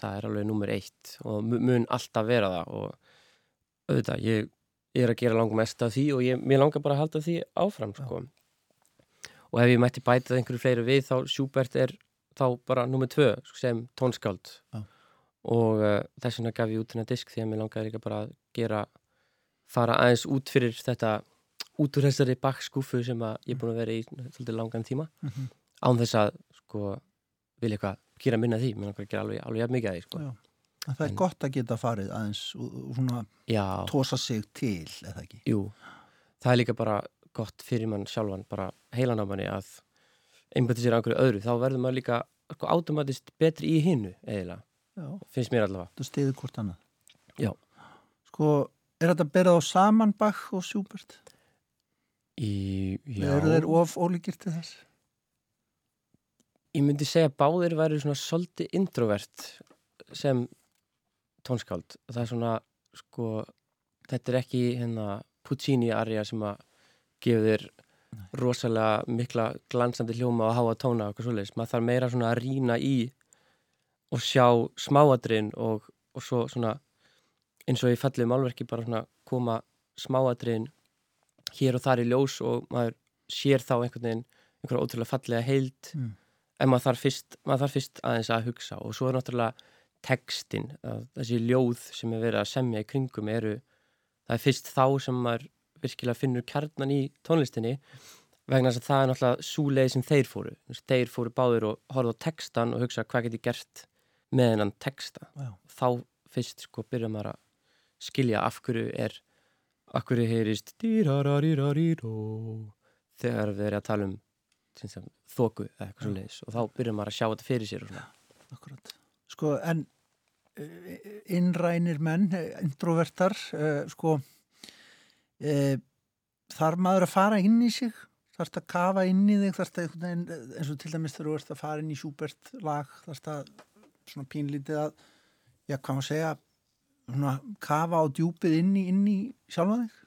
Það er alveg nummer eitt og mu- mun alltaf vera það og auðvitað, ég, ég er að gera langum mest af því og ég, mér langar bara að halda því áfram, sko. Og ef ég mætti bæta einhverju fleiri við, þá Schubert er þá bara nummer tvö sem tónskáld. Já. Og uh, þess vegna gaf ég út hennar disk því að mér langaði líka bara að gera, fara aðeins út fyrir þetta út úr þessari bakskúfu sem ég er búin að vera í svolítið langan tíma Mhm. án þess að sko vilja eitthvað gera minna því, mér langar að gera alveg, alveg mikið að því sko. Það er En- gott að geta farið aðeins og svona Já, tósa sig til, eða ekki? jú það er líka bara gott fyrir mann sjálfan bara heilan á manni að einbætti sér að einhverju öðru, þá verður maður líka sko automatist betri í hinnu Já, finnst mér allavega það stiður hvort annað. Já. Sko, er þetta berað á saman Bach og Schubert? í, já, Eru þeir of ólíkir til þess? ég myndi segja að báðir væri svona svolítið introvert sem tónskáld það er svona sko þetta er ekki hérna Puccini-arja sem að gefa þér rosalega mikla glansandi hljóma og háa tóna og eitthvað svoleiðis, maður þarf meira svona að rýna í og sjá smáadrin og, og svo svona eins og í fallið málverki bara svona koma smáadrin hér og þar í ljós og maður sér þá einhvern veginn einhverja ótrúlega fallega heild. Mm. en maður þarf, fyrst, maður þarf fyrst aðeins að hugsa og svo er náttúrulega textin, þessi ljóð sem er verið að semja í kringum eru það er fyrst þá sem maður virkilega finnur kjarnan í tónlistinni vegna þess að það er náttúrulega svo leið sem þeir fóru, þeir fóru báður og horfðu á textan og hugsa hvað get ég gert með hennan texta Já. þá fyrst sko byrja maður að skilja af hverju er af hverju heyrist þegar við erum að tala um sem þoku eða eitthvað svo leiðis og þá byrjar maður að sjá þetta fyrir sér. Akkurat. Sko, en eh, innrænir menn, eh, introvertar, uh, sko, uh, þarf maður að fara inn í sig? Þarf það að kafa inn í þig? Þarf það einhvern veginn, eh, eins og til dæmis þegar þú ert að fara inn í Schubert lag, þarf það svona pínlítið að, já, hvað maður segja, svona kafa á djúpið inn í, inn í sjálfa þig?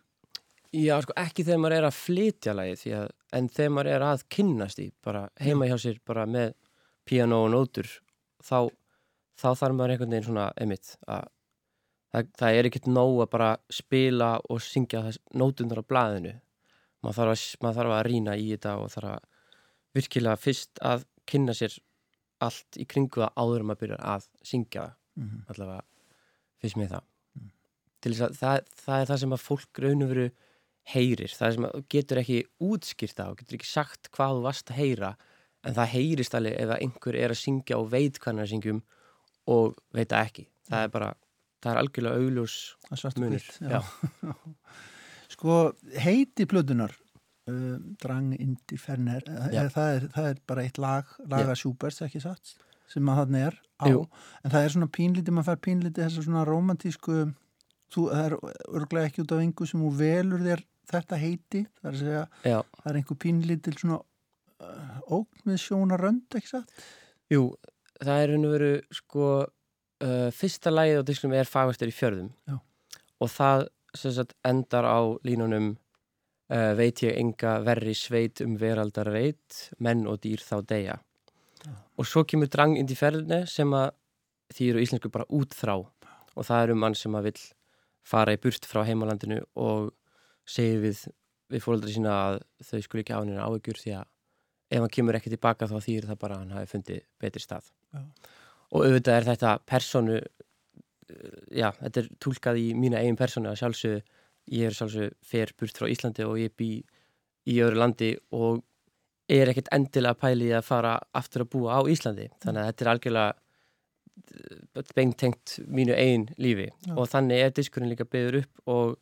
Já, sko ekki þegar maður er að flytja lagi því að, en þegar maður er að kynnast í, bara heima hjá sér bara með piano og nótur þá, þá þarf maður einhvern veginn svona emitt að það, það er ekkert nóg að bara spila og syngja þess nótundar á blaðinu. Maður þarf, að, maður þarf að rýna í þetta og þarf að virkilega fyrst að kynna sér allt í kringu það áður maður byrjar að syngja það. Mhm. allavega finnst mér það. Til þess að það, það er það sem að fólk raun og veru heyrir. Það er sem að getur ekki útskýrt það og getur ekki sagt hvað þú varst að heyra en það heyrist alveg ef að einhver er að syngja og veit hvað hann er að syngjum og veit það ekki. Það er bara, það er algjörlega augljós er já. Sko, heiti plötunar uh, Drang Indi Ferner Já. það er, það er bara eitt lag laga Sjúberts, ekki satt sem að hann er á, Jú. en það er svona pínlítið, maður fær pínlítið þessar svona romantísku þú, það er örglega ekki út af engu sem þú velur þér þetta heiti það er að segja, Já, það er einhver pínlítil svona ógn með sjónarönd, ekki satt jú, það er og veru sko uh, fyrsta lagið á diskunum er fagvæstur í fjörðum. Já. og það sagt endar á línunum uh, veit ég enga verri sveit um veraldar reit menn og dýr þá deyja. Og svo kemur drang inn í ferðinni sem að því eru íslensku bara útþrá. Og það er um mann sem að vill fara í burt frá heimalandinu og segir við, við fóreldri sína að þau skuli ekki á henni áhugjur því að ef hann kemur ekki tilbaka þá þýr það bara að hann hafi fundið betri stað. Já. Og auðvitað er þetta personu uh, já, þetta er túlkað í mína eigin personu að sjálfsög ég er sjálfsög fer burt frá Íslandi og ég bý í öðru landi og er ekkert endilega pælið að fara aftur að búa á Íslandi þannig að þetta er algjörlega beintengt mínu eigin lífi Já. og þannig er diskurinn líka byggður upp og,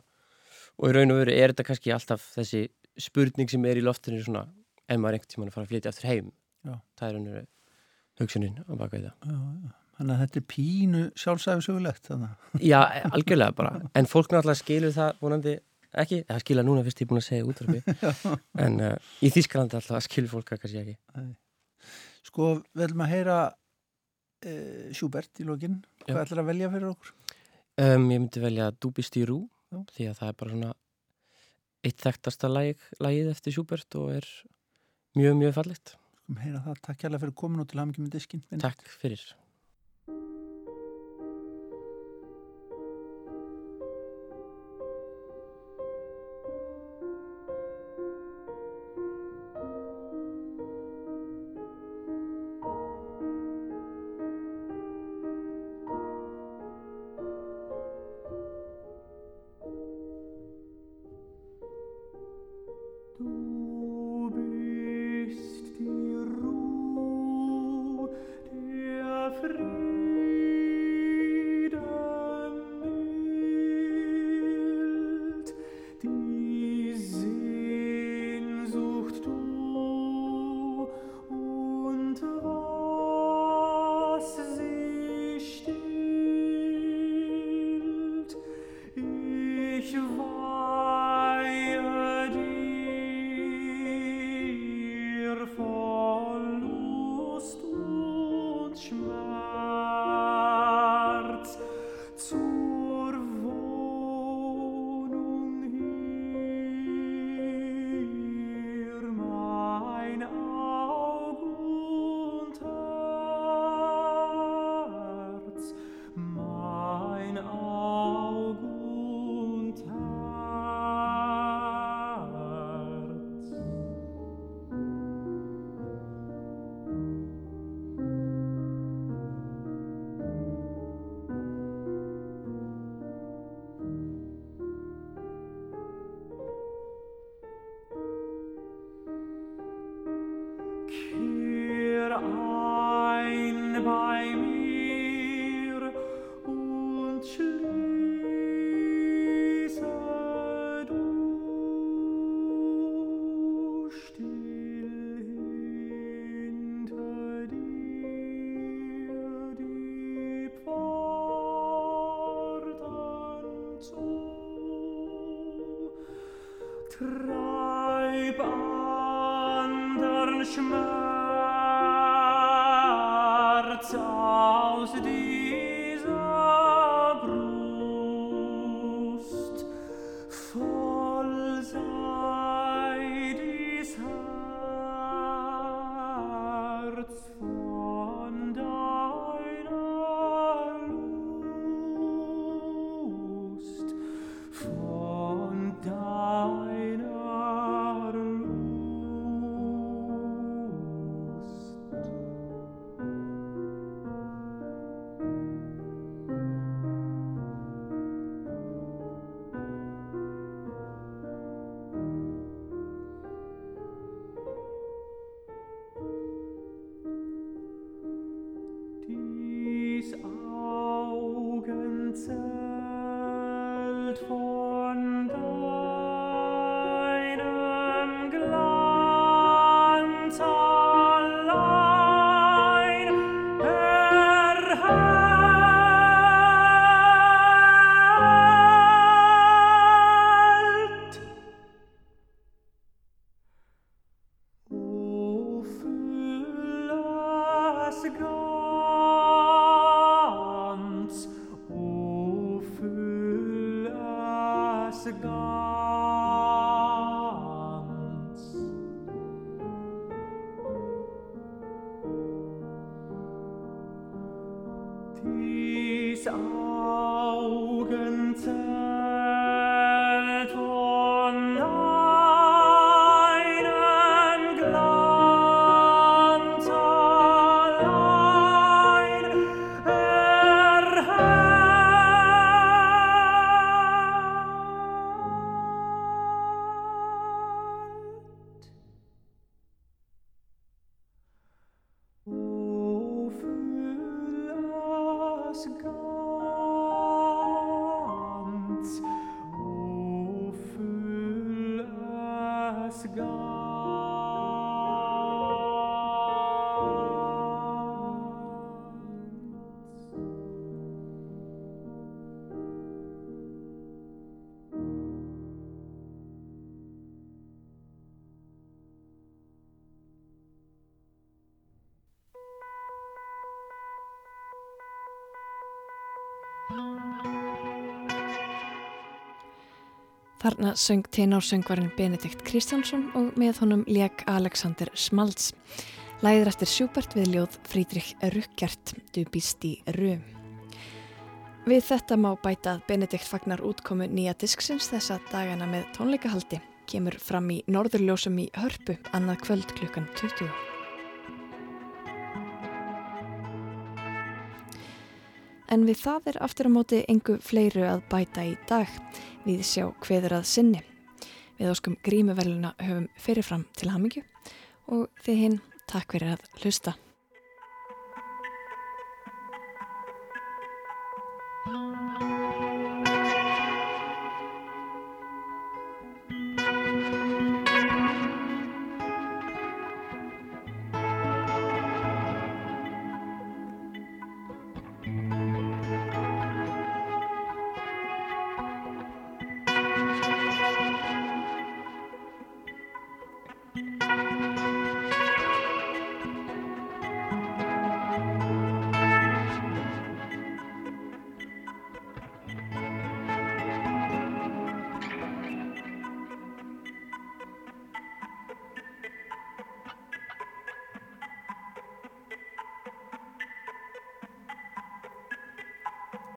og í raun og veru er þetta kannski alltaf þessi spurning sem er í loftinu svona ef maður einhvern tímann að fara að flytja aftur heim Já. það er raun og veru hugsunin á baka við það. Þannig að þetta er pínu að Já, algjörlega bara. En fólk náttúrulega skilur það vonandi ekki, það skilja núna fyrst ég er búin að segja útvarfi en uh, í Þískalandi alltaf skilur fólk það kannski ekki. Sko, við ætlum að heyra e, Schubert í lokin. Hvað ætlar að velja fyrir okkur? um, Ég myndi velja Dubistýrú Já. því að það er bara svona eitt þekktasta lag, lagið eftir Schubert og er mjög, mjög fallegt Skum heyra það. Takk hérlega fyrir komin og til hamingi með diskin. Takk fyrir Þarna söng tenársöngvarinn Benedikt Kristjánsson og með honum lék Alexander Smalts. Læðir eftir Schubert við ljóð Frídrich Ruckert, Du bist í Ru. Við þetta má bæta að Benedikt fagnar útkomu nýja disksins þessa dagana með tónleikahaldi. Kemur fram í Norðurljósum í Hörpu annað kvöld klukkan 20. En við það er aftur á móti engu fleiru að bæta í dag. Við sjá hveður að sinni. Við óskum grímuveluna höfum fyrirfram til hamingju og þið hinn takk fyrir að hlusta.